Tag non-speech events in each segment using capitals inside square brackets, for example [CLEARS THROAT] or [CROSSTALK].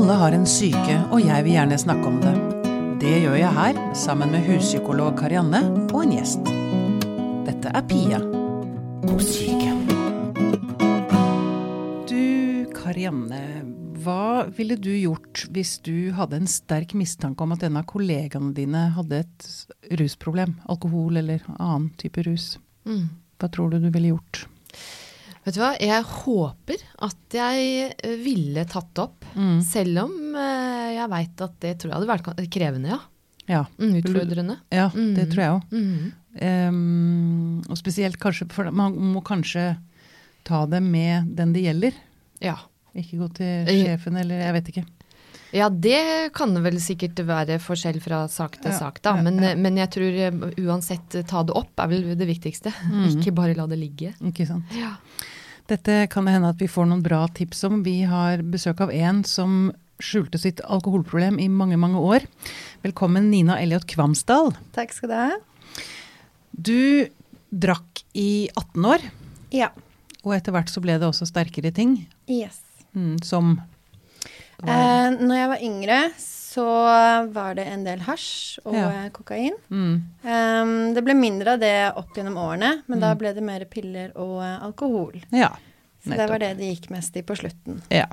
Alle har en syke, og jeg vil gjerne snakke om det. Det gjør jeg her, sammen med huspsykolog Karianne og en gjest. Dette er Pia på syke. Du, Karianne, hva ville du gjort hvis du hadde en sterk mistanke om at en av kollegaene dine hadde et rusproblem? Alkohol eller annen type rus. Mm. Hva tror du du ville gjort? Vet du hva, jeg håper at jeg eh, ville tatt opp. Mm. Selv om eh, jeg veit at det tror jeg hadde vært krevende, ja. Ja, Mm, Utfordrende. ja det Mm. tror jeg òg. Mm. Um, og spesielt kanskje, for man må kanskje ta det med den det gjelder. Ja. Ikke gå til Eh, sjefen eller jeg vet ikke. Ja, det kan vel sikkert være forskjell fra sak til Ja, sak, da. Men, ja. men jeg tror eh, uansett eh, ta det opp er vel det viktigste. [LAUGHS] Mm. Ikke bare la det ligge. Ikke sant. Ja. Dette kan det hende at vi får noen bra tips om. Vi har besøk av en som skjulte sitt alkoholproblem i mange, mange år. Velkommen Nina Elliot Kvamsdal. Takk skal du ha. Du drakk i 18 år, Ja. og etter hvert så ble det også sterkere ting. Yes. Mm, som Eh, når jeg var yngre, så var det en del hasj og Ja. kokain. mm, Um, det ble mindre av det opp gjennom årene, men da Mm. ble det mer piller og eh, alkohol. Ja. Så det var det det gikk mest i på slutten. Ja.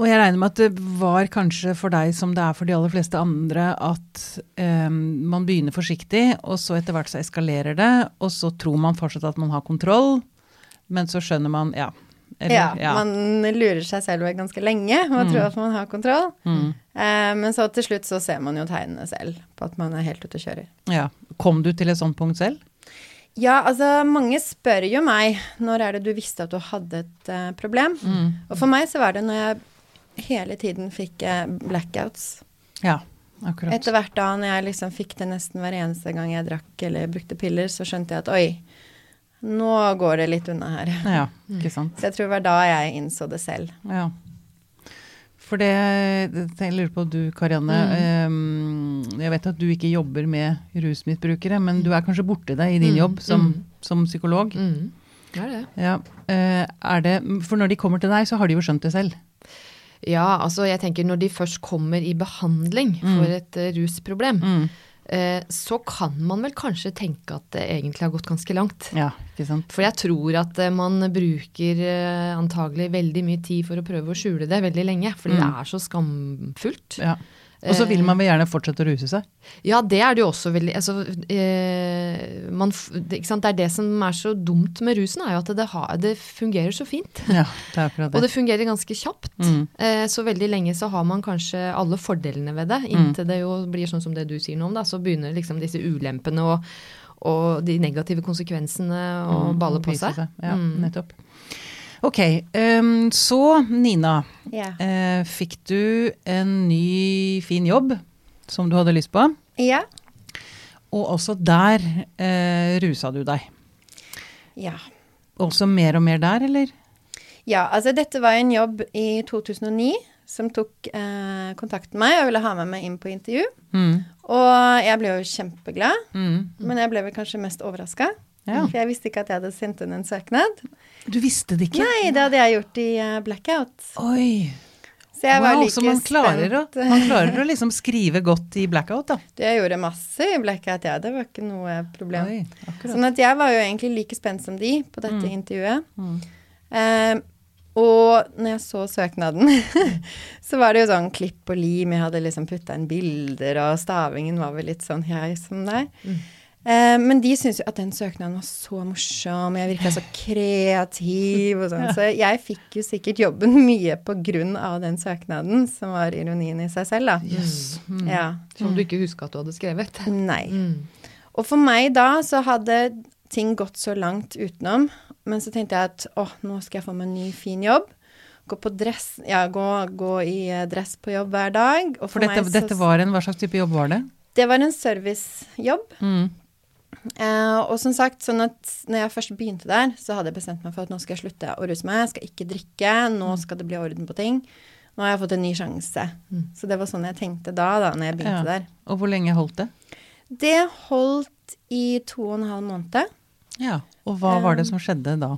Og jeg regner med at det var kanskje for deg som det er for de aller fleste andre, at um, man begynner forsiktig, og så etter hvert så eskalerer det, og så tror man fortsatt at man har kontroll, men så skjønner man ja. Eller- ja, man lurer seg selv vekk ganske lenge og Mm. tror at man har kontroll. Mm, Eh, men så til slutt så ser man jo tegnene selv på at man er helt ute og kjører. ja. Kom du til et sånt punkt selv? Ja, altså mange spør jo meg når er det du visste at du hadde et uh, problem. Mm. Og for meg så var det når jeg hele tiden fikk uh, blackouts. Ja, akkurat. Etter hvert da når jeg liksom fikk det nesten hver eneste gang jeg drakk eller brukte piller, så skjønte jeg at oi, nå går det litt unna her. Ja, [LAUGHS] ikke sant. Så jeg tror det var da jeg innså det selv. Ja. For det, jeg lurer på du, Karianne. eh, jeg vet at du ikke jobber med rusmisbrukere, men du er kanskje borti deg i din Mm, jobb som, mm. som psykolog. Mm. Det er det. Ja. eh, er det, for når de kommer til deg, så har de jo skjønt det selv. Ja, altså jeg tenker når de først kommer i behandling Mm. for et eh, rusproblem, Mm. Eh, så kan man vel kanskje tenke at det egentlig har gått ganske langt. Ja, ikke sant. For jeg tror at eh, man bruker eh, antagelig veldig mye tid for å prøve å skjule det veldig lenge, fordi Mm. det er så skamfullt. Ja. Og så vil man vel gjerne fortsette å ruse seg. Ja, det er det jo også veldig altså, eh, man, det, det er det som er så dumt med rusen, er jo at det, har, det fungerer så fint. [LAUGHS] Ja, det er [LAUGHS] det. Og det. fungerer ganske kjapt. Mm. Eh, så veldig lenge så har man kanskje alle fordelene ved det, inntil det jo blir sånn som det du sier nå om, da. Så begynner liksom disse ulempene og, og de negative konsekvensene å Mm, balle på seg. seg. Ja, Mm. nettopp. Ok, um, så Nina. Ja. Uh, fikk du en ny, fin jobb som du hadde lyst på? Ja. Og også der uh, rusa du deg. Ja. Også mer og mer der, eller? Ja, altså dette var en jobb i 2009 som tok eh, kontakt med meg og ville ha med meg inn på intervju. Mm. Og jeg ble jo kjempeglad, Mm. men jeg ble vel kanskje mest overraska. Ja. For jeg visste ikke at jeg hadde sendt inn en søknad. Du visste det ikke? Nei, det hadde jeg gjort i eh, blackout. Oi! Så jeg var like så man klarer, å, man klarer å liksom skrive godt i blackout, da. Du, [LAUGHS] Jeg gjorde masse i blackout, ja. Det var ikke noe problem. Oi. Sånn at jeg var jo egentlig like spent som de på dette Mm. intervjuet. Mm. Eh, og når jeg så søknaden, [LAUGHS] så var det jo sånn klipp og lim. Jeg hadde liksom putta inn bilder, og stavingen var vel litt sånn jeg som deg. Mm. Eh, men de syntes jo at den søknaden var så morsom, jeg virka så kreativ og sånn. Så jeg fikk jo sikkert jobben mye på grunn av den søknaden, som var ironien i seg selv, da. Yes. Mm. Ja. Som du ikke huska at du hadde skrevet. Nei. Mm. Og for meg da så hadde ting gått så langt utenom. Men så tenkte jeg at åh, nå skal jeg få meg en ny, fin jobb. Gå på dress, ja, gå, gå i eh, dress på jobb hver dag. Og For dette, meg så- dette var en Hva slags type jobb var det? Det var en servicejobb. Mm. Eh, og som sagt, sånn at når jeg først begynte der, så hadde jeg bestemt meg for at nå skal jeg slutte å ruse meg. Jeg skal ikke drikke. Nå skal det bli orden på ting. Nå har jeg fått en ny sjanse. Mm. Så det var sånn jeg tenkte da, da når jeg begynte Ja. der. Og hvor lenge holdt det? Det holdt i to og en halv måned. Ja. Og hva var det som skjedde da?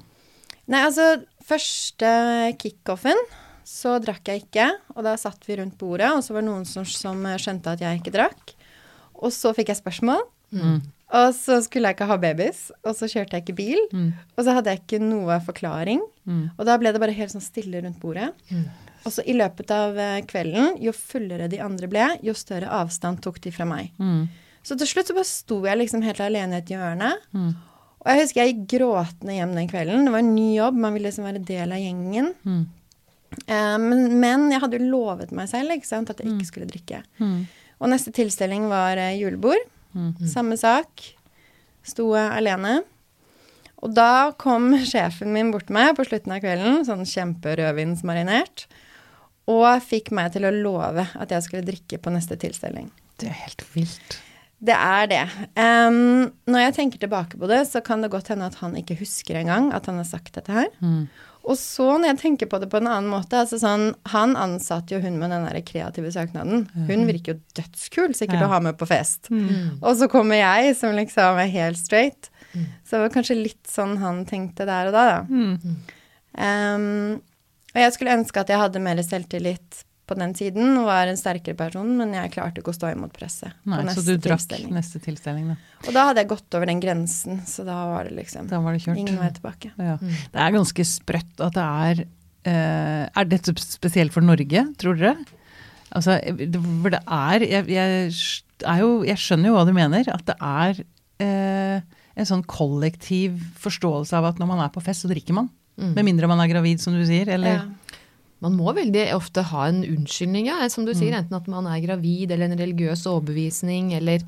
Nei, altså første kickoffen så drakk jeg ikke. Og da satt vi rundt bordet, og så var det noen som, som skjønte at jeg ikke drakk. Og så fikk jeg spørsmål. Mm. Og så skulle jeg ikke ha babys, og så kjørte jeg ikke bil. Mm. Og så hadde jeg ikke noe forklaring. Mm. Og da ble det bare helt sånn stille rundt bordet. Mm. Og så i løpet av eh, kvelden, jo fullere de andre ble, jo større avstand tok de fra meg. Mm. Så til slutt så bare sto jeg liksom helt alene i et hjørne. Mm. Og jeg husker jeg gikk gråtende hjem den kvelden. Det var en ny jobb, man ville liksom være del av gjengen. Mm. Eh, men, men jeg hadde jo lovet meg selv ikke sant, at jeg ikke skulle drikke. Og neste tilstelning var eh, julebord. Mm. Samme sak. Sto jeg alene. Og da kom sjefen min bort til meg på slutten av kvelden, sånn kjemperødvinsmarinert, og fikk meg til å love at jeg skulle drikke på neste tilstelning. Det er helt vilt. Det er det. Um, når jeg tenker tilbake på det, så kan det godt hende at han ikke husker engang at han har sagt dette her. Mm. Og så når jeg tenker på det på en annen måte, altså sånn, han ansatte jo hun med den der kreative søknaden. Hun virker jo dødskul sikkert Ja. å ha med på fest. Mm. Og så kommer jeg som liksom er helt straight. Så det var kanskje litt sånn han tenkte der og da, da. Mm. Em, og jeg skulle ønske at jeg hadde mer selvtillit på den tiden og var en sterkere person, men jeg klarte ikke å stå imot presset. på Nei, så du drakk tilstelning. neste tilstelning, da. Og da hadde jeg gått over den grensen, så da var det liksom Da var det kjørt. ingen vei tilbake. Ja. Det er ganske sprøtt at det er uh, Er dette spesielt for Norge, tror dere? Altså, for det er jeg, jeg, er jo, jeg skjønner jo hva du mener. At det er uh, en sånn kollektiv forståelse av at når man er på fest, så drikker man. Mm. Med mindre man er gravid, som du sier. Eller Ja. Man må veldig ofte ha en unnskyldning, ja. Som du sier, enten at man er gravid, eller en religiøs overbevisning, eller,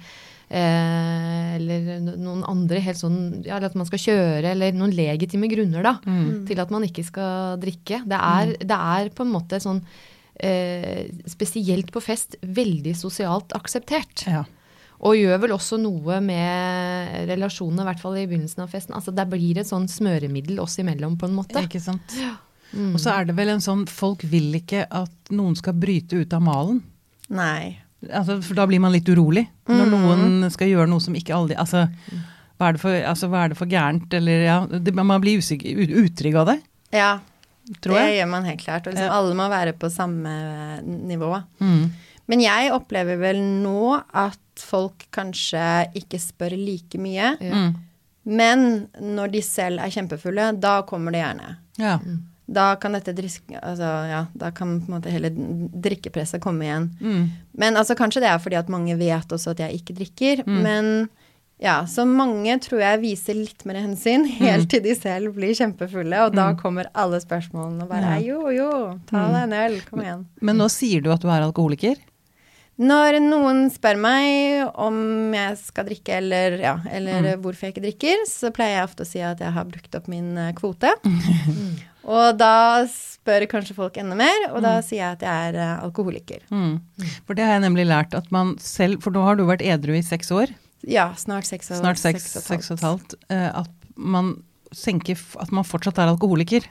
eh, eller noen andre helt sånn Ja, eller at man skal kjøre, eller noen legitime grunner, da. Mm. Til at man ikke skal drikke. Det er, det er på en måte sånn eh, Spesielt på fest veldig sosialt akseptert. Ja. Og gjør vel også noe med relasjonene, i hvert fall i begynnelsen av festen. Altså Det blir et sånn smøremiddel oss imellom, på en måte. Ikke sant. Mm. Og så er det vel en sånn Folk vil ikke at noen skal bryte ut av malen. Nei. Altså, for da blir man litt urolig. Når noen skal gjøre noe som ikke aldri Altså, hva er det for, altså, hva er det for gærent, eller ja det, Man blir usikker, utrygg av det, Ja, tror det gjør man helt klart. Og liksom, Ja. alle må være på samme nivå. Mm. Men jeg opplever vel nå at folk kanskje ikke spør like mye. Ja. Mm. Men når de selv er kjempefulle, da kommer det gjerne. Ja. Da kan dette driske, altså, ja, da kan på en måte hele drikkepresset komme igjen. Mm. Men altså, kanskje det er fordi at mange vet også at jeg ikke drikker. Men ja, så mange tror jeg viser litt mer hensyn, helt til de selv blir kjempefulle. Og da kommer alle spørsmålene og bare Ja. jo, jo, ta deg en øl, kom igjen. Men nå sier du at du er alkoholiker. Når noen spør meg om jeg skal drikke eller, ja, eller Mm. hvorfor jeg ikke drikker, så pleier jeg ofte å si at jeg har brukt opp min kvote. kvote. [LAUGHS] [LAUGHS] og da spør kanskje folk enda mer, og da sier jeg at jeg er eh, alkoholiker. Mm. For det har jeg nemlig lært at man selv For nå har du vært edru i seks år. Ja, snart seks og, Snart seks, seks og et halvt. Uh, At man senker At man fortsatt er alkoholiker.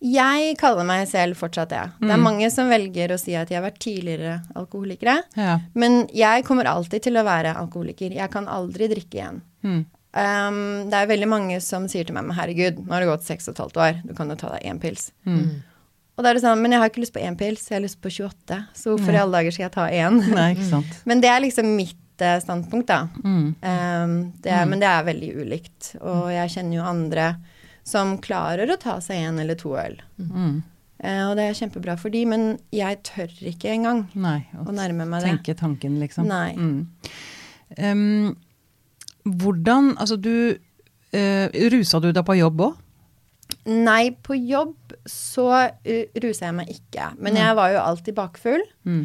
Jeg kaller meg selv fortsatt det. Det er mange som velger å si at de har vært tidligere alkoholikere. Ja. Men jeg kommer alltid til å være alkoholiker. Jeg kan aldri drikke igjen. Mm. Um, det er veldig mange som sier til meg men herregud, nå har det gått seks og et halvt år, du kan jo ta deg én pils. Mm. Og da er det sånn, men jeg har ikke lyst på én pils, jeg har lyst på 28. Så hvorfor i alle dager skal jeg ta én? [LAUGHS] Nei, ikke sant. Men det er liksom mitt eh, standpunkt, da. Mm. Um, det er, Men det er veldig ulikt. Og jeg kjenner jo andre som klarer å ta seg en eller to øl. Mm. Eh, og det er kjempebra for de, men jeg tør ikke engang Nei. å nærme meg det. Tenke tanken, liksom. Nei. Mm. Hvordan Altså, du eh, Rusa du deg på jobb òg? Nei, på jobb så uh, rusa jeg meg ikke. Men jeg var jo alltid bakfull. Mm.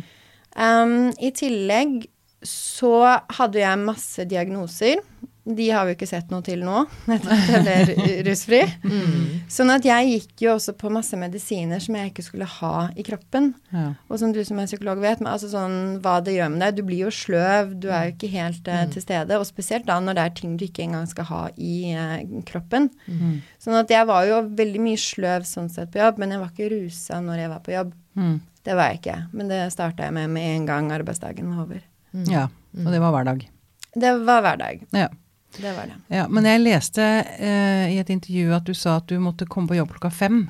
Um, I tillegg så hadde jeg masse diagnoser. De har vi ikke sett noe til nå, etter at jeg ble ru- rusfri. [LAUGHS] Sånn at jeg gikk jo også på masse medisiner som jeg ikke skulle ha i kroppen. Ja. Og som du som er psykolog vet, men altså sånn, hva det gjør med deg. Du blir jo sløv, du er jo ikke helt uh, til stede. Og spesielt da når det er ting du ikke engang skal ha i uh, kroppen. Mm. Sånn at jeg var jo veldig mye sløv sånn sett på jobb, men jeg var ikke rusa når jeg var på jobb. Mm. Det var jeg ikke. Men det starta jeg med med en gang arbeidsdagen var over. ja. Og det var hver dag. Det var hver dag. Ja. Det var det. ja. Men jeg leste eh, i et intervju at du sa at du måtte komme på jobb klokka fem.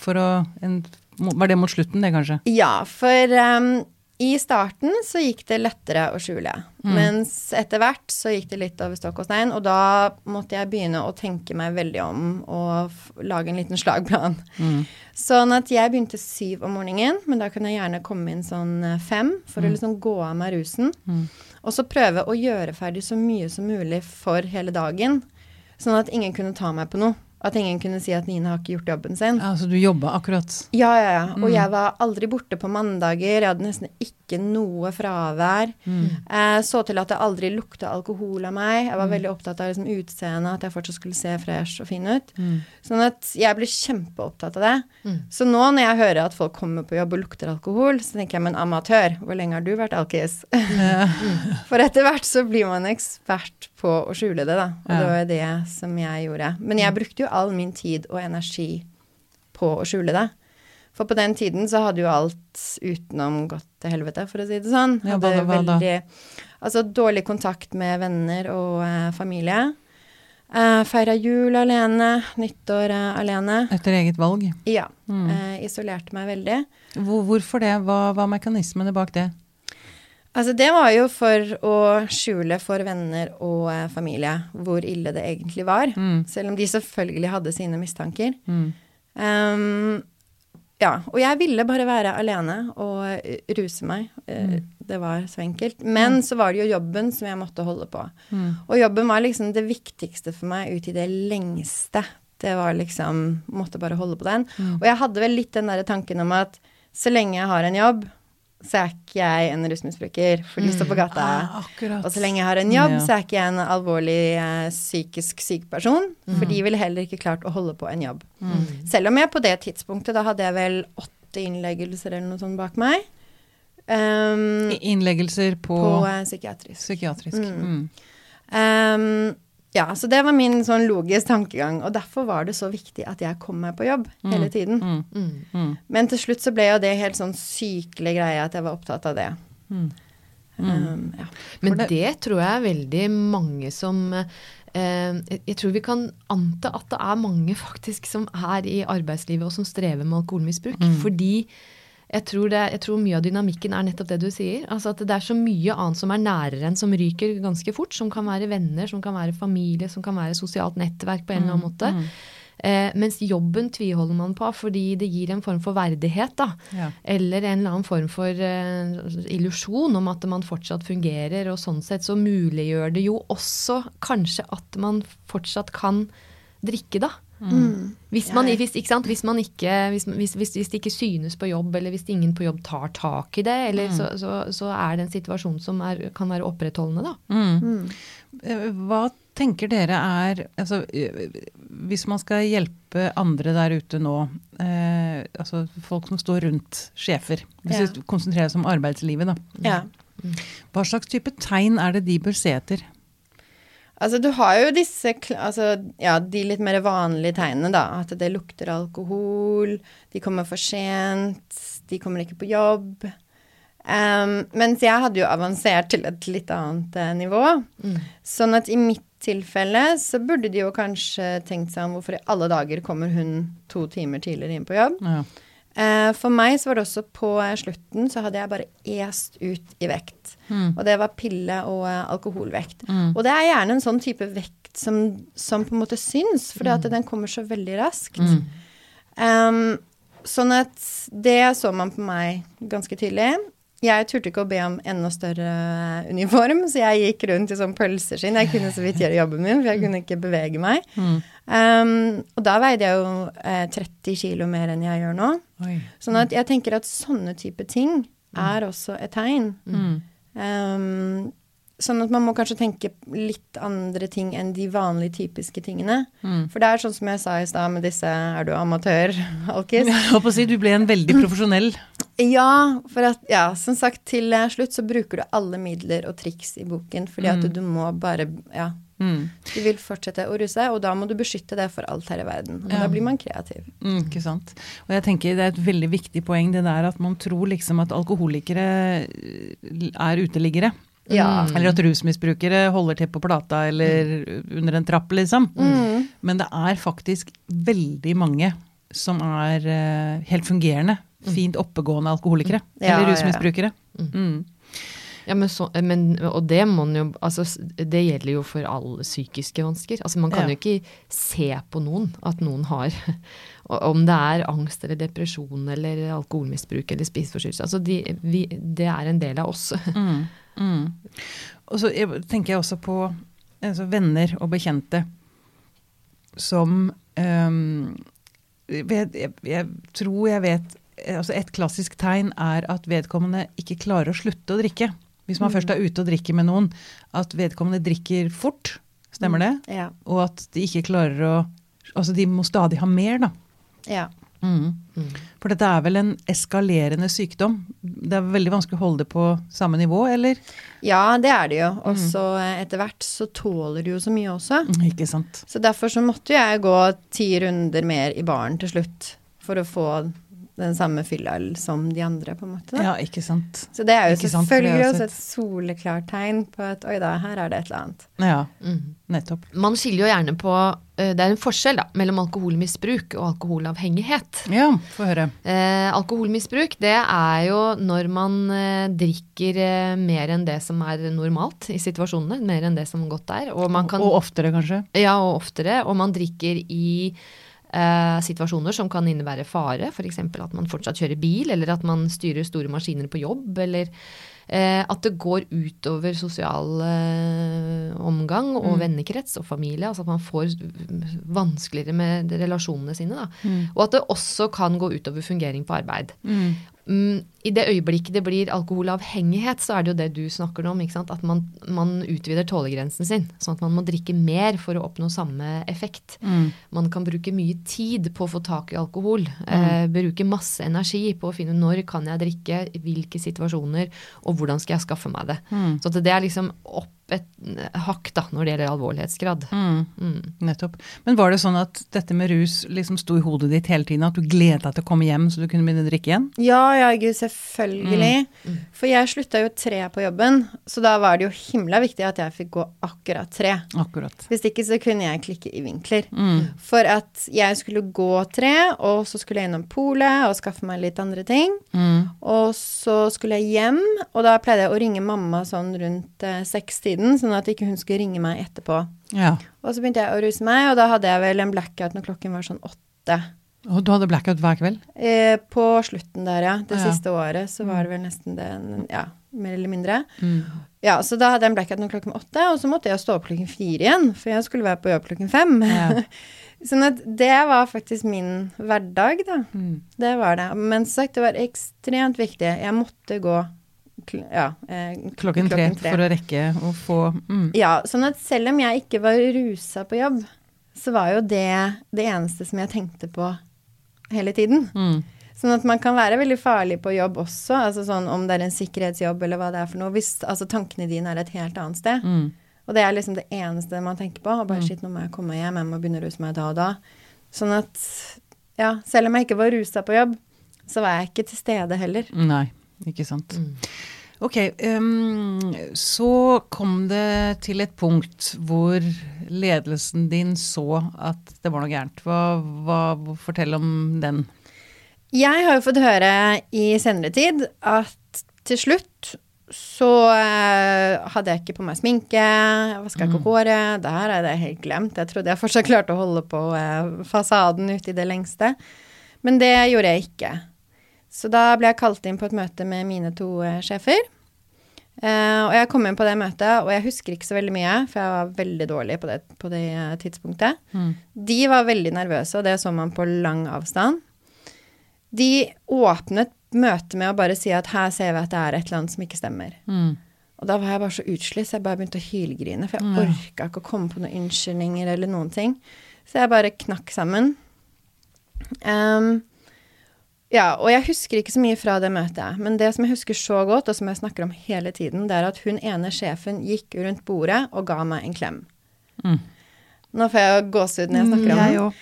For å en, Var det mot slutten, det, kanskje? Ja, for um, i starten så gikk det lettere å skjule. Mens etter hvert så gikk det litt over stokk og stein, og da måtte jeg begynne å tenke meg veldig om og lage en liten slagplan. Sånn at jeg begynte syv om morgenen, men da kunne jeg gjerne komme inn sånn eh, fem for å liksom gå av meg rusen. Og så prøve å gjøre ferdig så mye som mulig for hele dagen, sånn at ingen kunne ta meg på noe. At ingen kunne si at Nina har ikke gjort jobben sin. Ja, Så du jobba akkurat. Ja, ja, ja. Og jeg var aldri borte på mandager. Jeg hadde nesten ikke noe fravær. Eh, så til at det aldri lukta alkohol av meg. Jeg var veldig opptatt av liksom, utseendet, at jeg fortsatt skulle se fresh og fin ut. Sånn at jeg ble kjempeopptatt av det. Så nå når jeg hører at folk kommer på jobb og lukter alkohol, så tenker jeg, men amatør, hvor lenge har du vært alkis? [LAUGHS] For etter hvert så blir man ekspert på å skjule det, da. Og det var det som jeg gjorde. Men jeg brukte jo all min tid og energi på å skjule det. For på den tiden så hadde jo alt utenom gått til helvete, for å si det sånn. Ja, Hadde hva hva veldig Altså dårlig kontakt med venner og eh, familie. Eh, Feira jul alene, nyttår eh, alene. Etter eget valg. Ja. Mm. Eh, isolerte meg veldig. Hvor, hvorfor det? Hva var mekanismene bak det? Altså, det var jo for å skjule for venner og eh, familie hvor ille det egentlig var. Mm. Selv om de selvfølgelig hadde sine mistanker. Mm. Um, ja, og jeg ville bare være alene og eh, ruse meg. Mm. Det var så enkelt. Men så var det jo jobben som jeg måtte holde på. Mm. Og jobben var liksom det viktigste for meg ut i det lengste. Det var liksom Måtte bare holde på den. Og jeg hadde vel litt den derre tanken om at så lenge jeg har en jobb, så er ikke jeg en rusmisbruker for de står på gata. Ah. Og så lenge jeg har en jobb, Ja. så er ikke jeg en alvorlig eh, psykisk syk person. For de ville heller ikke klart å holde på en jobb. Selv om jeg på det tidspunktet, da hadde jeg vel åtte innleggelser eller noe sånt bak meg. Um, Innleggelser på, på eh, psykiatrisk. psykiatrisk. Mm. Mm. Um, ja, så det var min sånn logisk tankegang. Og derfor var det så viktig at jeg kom meg på jobb hele tiden. Mm. Mm. Mm. Men til slutt så ble jo det helt sånn sykelig greie at jeg var opptatt av det. Mm. Um, ja. Men det, det- tror jeg er veldig mange som eh, jeg- Jeg tror vi kan anta at det er mange faktisk som er i arbeidslivet og som strever med alkoholmisbruk. Fordi jeg tror, det, jeg tror mye av dynamikken er nettopp det du sier. Altså at det er så mye annet som er nærere enn som ryker ganske fort. Som kan være venner, som kan være familie, som kan være sosialt nettverk på en eller annen måte. Eh, mens jobben tviholder man på fordi det gir en form for verdighet. da. Ja. Eller en eller annen form for eh, illusjon om at man fortsatt fungerer. Og sånn sett så muliggjør det jo også kanskje at man fortsatt kan drikke, da. Mm. Hvis, man, hvis, ikke sant? Hvis, man ikke, hvis, hvis, hvis, hvis det ikke synes på jobb, eller hvis ingen på jobb tar tak i det, eller så, så, så er det en situasjon som er, kan være opprettholdende, da. Mm. Mm. Eh, Hva tenker dere er altså, eh, Hvis man skal hjelpe andre der ute nå, eh, altså folk som står rundt sjefer Hvis Ja. vi konsentrerer oss om arbeidslivet, da. ja. Hva slags type tegn er det de bør se etter? Altså, du har jo disse altså, ja, de litt mer vanlige tegnene, da. At det lukter alkohol, de kommer for sent, de kommer ikke på jobb. Um, mens jeg hadde jo avansert til et litt annet uh, nivå. Sånn at i mitt tilfelle så burde de jo kanskje tenkt seg om hvorfor i alle dager kommer hun to timer tidligere inn på jobb. Ja. Eh, for meg så var det også på eh, slutten så hadde jeg bare est ut i vekt. Mm. Og det var pille- og eh, alkoholvekt. Mm. Og det er gjerne en sånn type vekt som, som på en måte syns, for mm. den kommer så veldig raskt. Em, sånn at det så man på meg ganske tydelig. Jeg turte ikke å be om enda større eh, uniform, så jeg gikk rundt i sånn pølseskinn. Jeg kunne så vidt gjøre jobben min, for jeg kunne ikke bevege meg. Mm. Um, og da veide jeg jo eh, 30 kilo mer enn jeg gjør nå. Oi. Sånn at jeg tenker at sånne type ting er også et tegn. Mm. Ehm, sånn at man må kanskje tenke litt andre ting enn de vanlige typiske tingene. Mm. For det er sånn som jeg sa i stad med disse Er du amatør, [LAUGHS] Alkis? Jeg holdt på å si, du ble en veldig profesjonell. Ja, for at Ja, som sagt, til slutt så bruker du alle midler og triks i boken, fordi at Mm. du må bare Ja. Mm. Du vil fortsette å ruse, og da må du beskytte det for alt her i verden. Og Ja. da blir man kreativ. Mm, ikke sant. Og jeg tenker det er et veldig viktig poeng det der at man tror liksom at alkoholikere eh, er uteliggere. Ja. Eller at rusmisbrukere holder til på plata eller under en trapp, liksom. Mm. Men det er faktisk veldig mange som er uh, helt fungerende, fint oppegående alkoholikere. Mm. Ja, eller ja, ja. Mm. Ja, men så, men, og det må jo altså, Det gjelder jo for alle psykiske vansker. Altså, man kan Ja. jo ikke se på noen at noen har [LAUGHS] Om det er angst eller depresjon eller alkoholmisbruk eller spiseforstyrrelse. Altså, de, vi, det er en del av oss. Mm. Mm. Og så tenker jeg også på altså, venner og bekjente som um, jeg, jeg, jeg tror jeg vet altså Et klassisk tegn er at vedkommende ikke klarer å slutte å drikke. Hvis man først er ute og drikker med noen, at vedkommende drikker fort. Stemmer det? Ja. Og at de ikke klarer å Altså de må stadig ha mer, da. ja. Mm. Mm. For dette er vel en eskalerende sykdom. Det er veldig vanskelig å holde det på samme nivå, eller? Ja, det er det jo. Og så mm. etter hvert så tåler du jo så mye også. Ikke sant. Så derfor så måtte jeg gå ti runder mer i baren til slutt for å få den samme fyllal som de andre, på en måte. Da. Ja, ikke sant. Så det er jo Ikke selvfølgelig sant, også et soleklart tegn på at oi da, her er det et eller annet. Ja, Mm. nettopp. Man skiller jo gjerne på eh, Det er en forskjell da, mellom alkoholmisbruk og alkoholavhengighet. Ja, få høre. Eh, alkoholmisbruk det er jo når man eh, drikker eh, mer enn det som er normalt i situasjonene. Mer enn det som godt er. Og man kan Og oftere, kanskje. Ja, og oftere. Og man drikker i eh, situasjoner som kan innebære fare. F.eks. at man fortsatt kjører bil, eller at man styrer store maskiner på jobb. Eller eh, at det går utover sosial eh, omgang og Mm. vennekrets og familie. Altså at man får vanskeligere med relasjonene sine. Mm. Og at det også kan gå utover fungering på arbeid. Mm. Mm, I det øyeblikket det blir alkoholavhengighet, så er det jo det du snakker om. Ikke sant? At man, man utvider tålegrensen sin. Sånn at man må drikke mer for å oppnå samme effekt. Mm. Man kan bruke mye tid på å få tak i alkohol. Eh, bruke masse energi på å finne når kan jeg drikke, hvilke situasjoner, og hvordan skal jeg skaffe meg det. Mm. Så at det er liksom opp et eh, hakk da, når det gjelder alvorlighetsgrad. Mm. Mm. Nettopp. Men var det sånn at dette med rus liksom sto i hodet ditt hele tiden? At du gledet deg til å komme hjem så du kunne begynne å drikke igjen? Ja, ja, gud, selvfølgelig. Mm. For jeg slutta jo tre på jobben, så da var det jo himla viktig at jeg fikk gå akkurat tre. Akkurat. Hvis ikke så kunne jeg klikke i vinkler. Mm. For at jeg skulle gå tre, og så skulle jeg innom polet og skaffe meg litt andre ting. Mm. Og så skulle jeg hjem, og da pleide jeg å ringe mamma sånn rundt eh, sekstiden, sånn at ikke hun skulle ringe meg etterpå. Ja. Og så begynte jeg å ruse meg, og da hadde jeg vel en blackout når klokken var sånn åtte. Og du hadde blackout hver kveld? Eh, på slutten der, ja. Det Ja. siste året så var det vel nesten det, ja, mer eller mindre. Mm. Ja, så da hadde jeg en blackout noen klokken åtte, og så måtte jeg stå opp klokken fire igjen, for jeg skulle være på jobb klokken fem. Ja. [LAUGHS] sånn at det var faktisk min hverdag, da. Mm. Det var det. Men som sagt, det var ekstremt viktig. Jeg måtte gå kl ja, eh, Klokken tre for å rekke å få mm. Ja, sånn at selv om jeg ikke var rusa på jobb, så var jo det det eneste som jeg tenkte på hele tiden. Mm. Sånn at man kan være veldig farlig på jobb også, altså sånn om det er en sikkerhetsjobb eller hva det er for noe, hvis altså tankene dine er et helt annet sted. Mm. Og det er liksom det eneste man tenker på. Og bare shit, nå må jeg komme hjem, jeg må begynne å ruse meg da og da. Sånn at ja, selv om jeg ikke var rusa på jobb, så var jeg ikke til stede heller. Nei, ikke sant. Mm. Ok, um, så kom det til et punkt hvor ledelsen din så at det var noe gærent. Hva, hva, fortell om den. Jeg har jo fått høre i senere tid at til slutt så eh, hadde jeg ikke på meg sminke, jeg vaska ikke håret. Det her er det helt glemt. Jeg trodde jeg fortsatt klarte å holde på eh, fasaden ute i det lengste. Men det gjorde jeg ikke. Så da ble jeg kalt inn på et møte med mine to eh, sjefer. Uh, og jeg kom inn på det møtet, og jeg husker ikke så veldig mye, for jeg var veldig dårlig på det, på det eh, tidspunktet. Mm. De var veldig nervøse, og det så man på lang avstand. De åpnet møtet med å bare si at her ser vi at det er et eller annet som ikke stemmer. Mm. Og da var jeg bare så utslitt, så jeg bare begynte å hylgrine, for jeg mm. orka ikke å komme på noen unnskyldninger eller noen ting. Så jeg bare knakk sammen. Ehm, ja, og jeg husker ikke så mye fra det møtet, men det som jeg husker så godt, og som jeg snakker om hele tiden, det er at hun ene sjefen gikk rundt bordet og ga meg en klem. Mm. Nå får jeg gåsehud når jeg snakker om jeg Mm, òg.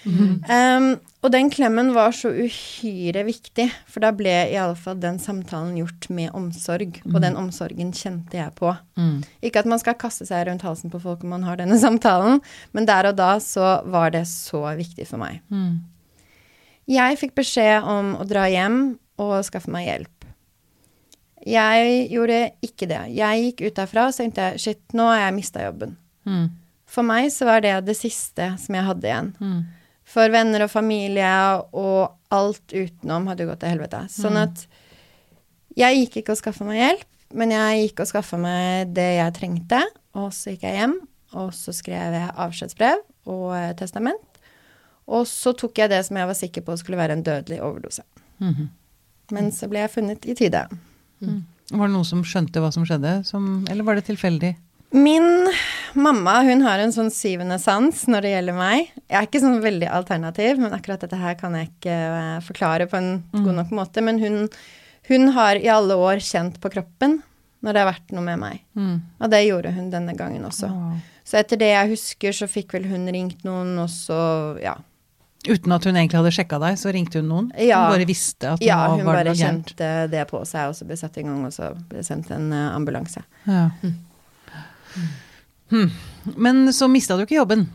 Um, og den klemmen var så uhyre viktig, for da ble i alle fall den samtalen gjort med omsorg, og den omsorgen kjente jeg på. Mm. Ikke at man skal kaste seg rundt halsen på folk om man har denne samtalen, men der og da så var det så viktig for meg. Mm. Jeg fikk beskjed om å dra hjem og skaffe meg hjelp. Jeg gjorde ikke det. Jeg gikk ut derfra og tenkte shit, nå har jeg mista jobben. Mm. For meg så var det det siste som jeg hadde igjen. Mm. For venner og familie og alt utenom hadde gått til helvete. Sånn at jeg gikk ikke og skaffa meg hjelp, men jeg gikk og skaffa meg det jeg trengte. Og så gikk jeg hjem, og så skrev jeg avskjedsbrev og eh, testament. Og så tok jeg det som jeg var sikker på skulle være en dødelig overdose. Mhm. Men så ble jeg funnet i tide. Var det noen som skjønte hva som skjedde, som, eller var det tilfeldig? Min mamma hun har en sånn syvende sans når det gjelder meg. Jeg er ikke sånn veldig alternativ, men akkurat dette her kan jeg ikke eh, forklare på en god nok måte. Men hun, hun har i alle år kjent på kroppen når det har vært noe med meg. Mm. Og det gjorde hun denne gangen også. Oh. Så etter det jeg husker, så fikk vel hun ringt noen, og så ja. Uten at hun egentlig hadde sjekka deg, så ringte hun noen? Ja. Hun bare visste at Ja, hun var bare kjente det på seg, og så ble satt i gang, og så ble sendt en eh, ambulanse. Ja. Hmm. Men så mista du ikke jobben.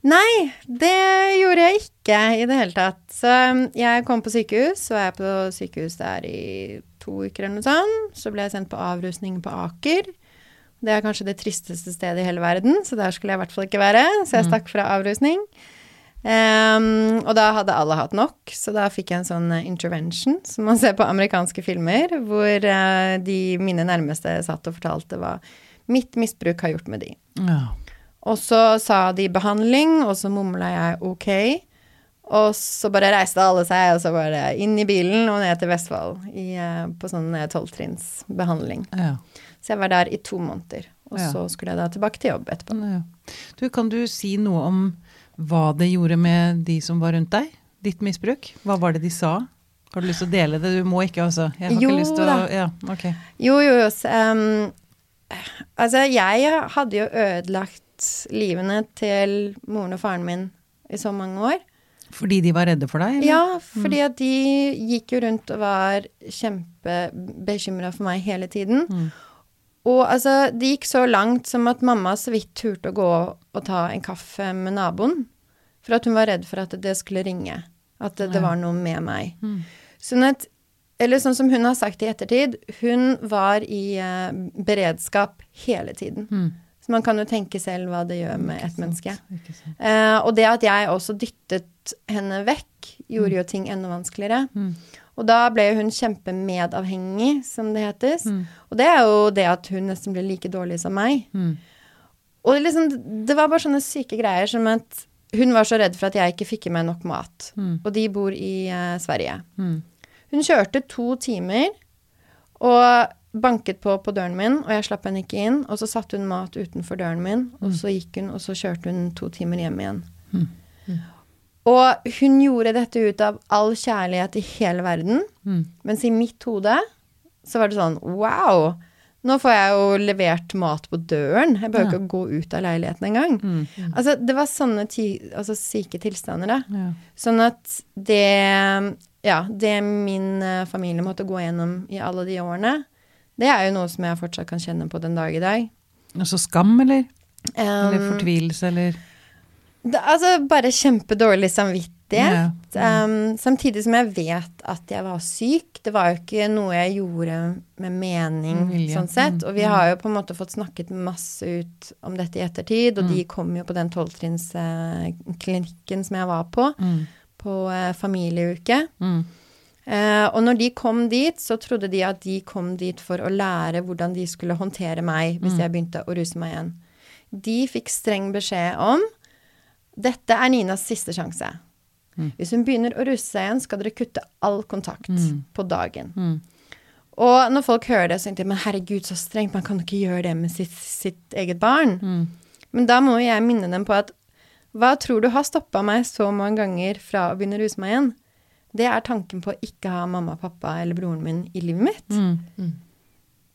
Nei, det gjorde jeg ikke i det hele tatt. Så um, jeg kom på sykehus, var jeg på sykehus der i to uker eller noe sånt. Så ble jeg sendt på avrusning på Aker. Det er kanskje det tristeste stedet i hele verden, så der skulle jeg i hvert fall ikke være. Så jeg stakk fra avrusning. Um, og da hadde alle hatt nok, så da fikk jeg en sånn eh, intervention som man ser på amerikanske filmer, hvor uh, de mine nærmeste satt og fortalte hva mitt misbruk har gjort med de. Ja. Og så sa de behandling, og så mumla jeg ok. Og så bare reiste alle seg, og så var det inn i bilen og ned til Vestfold i, uh, på sånn eh, tolvtrinnsbehandling. Ja. Så jeg var der i to måneder. Og Ja. så skulle jeg da tilbake til jobb etterpå. Du, kan du si noe om hva det gjorde med de som var rundt deg? Ditt misbruk? Hva var det de sa? Har du lyst til å dele det? Du må ikke, altså. Jeg har Jo ikke lyst til å. Ja, okay. Jo, jo, jo. ehm, altså, jeg hadde jo ødelagt livene til moren og faren min i så mange år. Fordi de var redde for deg? eller? Ja, fordi at de gikk jo rundt og var kjempebekymra for meg hele tiden. Mm. Og altså, det gikk så langt som at mamma så vidt turte å gå og ta en kaffe med naboen. For at hun var redd for at det skulle ringe. At det, det var noe med meg. Mm. Sånn at Eller sånn som hun har sagt i ettertid, hun var i eh, beredskap hele tiden. Mm. Så man kan jo tenke selv hva det gjør med et menneske. Eh, og det at jeg også dyttet henne vekk, gjorde jo ting enda vanskeligere. Mm. Og da ble hun kjempemedavhengig, som det hetes. Mm. Og det er jo det at hun nesten ble like dårlig som meg. Mm. Og liksom, det var bare sånne syke greier som at hun var så redd for at jeg ikke fikk i meg nok mat. Mm. Og de bor i uh, Sverige. Mm. Hun kjørte to timer og banket på på døren min, og jeg slapp henne ikke inn. Og så satte hun mat utenfor døren min, og så gikk hun, og så kjørte hun to timer hjem igjen. Mm. Og hun gjorde dette ut av all kjærlighet i hele verden, Mm. mens i mitt hode så var det sånn wow! Nå får jeg jo levert mat på døren. Jeg behøver Ja. ikke å gå ut av leiligheten engang. Mm. Altså, det var sånne altså, syke tilstander, da. Ja. Sånn at det Ja, det min eh, familie måtte gå gjennom i alle de årene, det er jo noe som jeg fortsatt kan kjenne på den dag i dag. Altså skam, eller? Eller Um, fortvilelse, eller det, altså bare kjempedårlig samvittighet. Yeah. Um, samtidig som jeg vet at jeg var syk. Det var jo ikke noe jeg gjorde med mening, mm, yeah. sånn sett. Mm, Og vi har jo på en måte fått snakket masse ut om dette i ettertid, og Mm. de kom jo på den tolvtrinnsklinikken som jeg var på, mm. på uh, familieuke. Mm. Eh, og når de kom dit, så trodde de at de kom dit for å lære hvordan de skulle håndtere meg hvis Mm. jeg begynte å ruse meg igjen. De fikk streng beskjed om dette er Ninas siste sjanse. Mm. Hvis hun begynner å ruse seg igjen, skal dere kutte all kontakt Mm. på dagen. Mm. Og når folk hører det, så tenker de men herregud, så strengt, man kan jo ikke gjøre det med sitt, sitt eget barn. Mm. Men da må jeg minne dem på at hva tror du har stoppa meg så mange ganger fra å begynne å ruse meg igjen? Det er tanken på å ikke ha mamma, pappa eller broren min i livet mitt.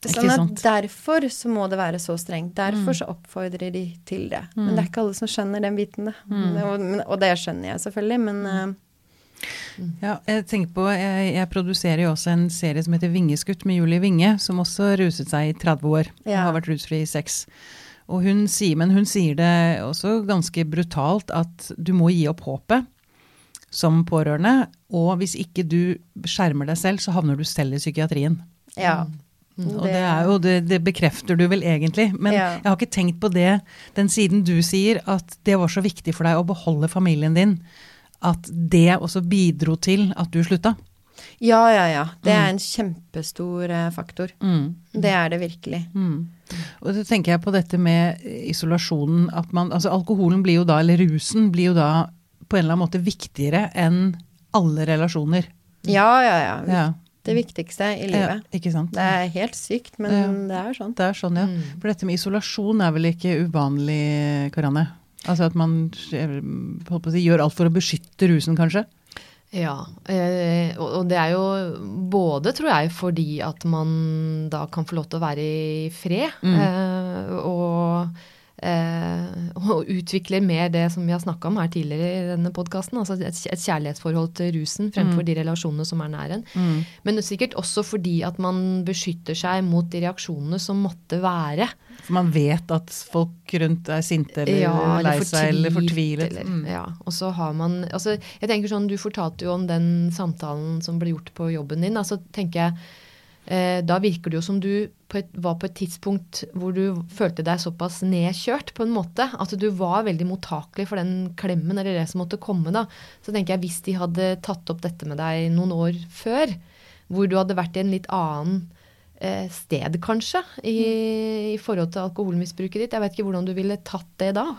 Mm. Sånn at derfor så må det være så strengt. Derfor Mm. så oppfordrer de til det. Men det er ikke alle som skjønner den biten, da. Mm. Og, og det skjønner jeg selvfølgelig, men eh, Ja, jeg tenker på, jeg, jeg produserer jo også en serie som heter Vingeskutt med Julie Winge, som også ruset seg i 30 år. Og Ja. har vært rusfri i seks. Og hun sier, men hun sier det også ganske brutalt, at du må gi opp håpet. som pårørende. Og hvis ikke du skjermer deg selv, så havner du selv i psykiatrien. Ja. Og det er jo, det, det bekrefter du vel egentlig. Men Ja. jeg har ikke tenkt på det den siden du sier at det var så viktig for deg å beholde familien din. At det også bidro til at du slutta. ja, ja, ja. Det er en kjempestor eh, faktor. Mm. Det er det virkelig. Mm. Og så tenker jeg på dette med isolasjonen. At man, altså alkoholen blir jo da, eller rusen blir jo da på en eller annen måte viktigere enn alle relasjoner. Ja, ja, ja. Ja, Det viktigste i ja livet. ikke sant. Det er helt sykt, men Ja. det er sånn. Det er sånn, ja. Mm. For dette med isolasjon er vel ikke uvanlig, Karanne? Altså at man på å si, gjør alt for å beskytte rusen, kanskje? Ja, eh, og det er jo både, tror jeg, fordi at man da kan få lov til å være i fred, Mm. eh, og, [LAUGHS] og utvikler mer det som vi har snakka om her tidligere i denne podkasten, altså et, et kjærlighetsforhold til rusen fremfor Mm. de relasjonene som er nær en. Mm. Men er sikkert også fordi at man beskytter seg mot de reaksjonene som måtte være. For man vet at folk rundt er sinte eller Ja, lei seg eller fortvilet. eller- Mm. Ja, og så har man altså, Jeg tenker sånn, Du fortalte jo om den samtalen som ble gjort på jobben din. altså tenker jeg, eh, Da virker det jo som du på et, var på et tidspunkt hvor du følte deg såpass nedkjørt på en måte. At du var veldig mottakelig for den klemmen eller det som måtte komme. da. Så tenker jeg hvis de hadde tatt opp dette med deg noen år før, hvor du hadde vært i en litt annen eh, sted, kanskje, i, i forhold til alkoholmisbruket ditt. Jeg vet ikke hvordan du ville tatt det da.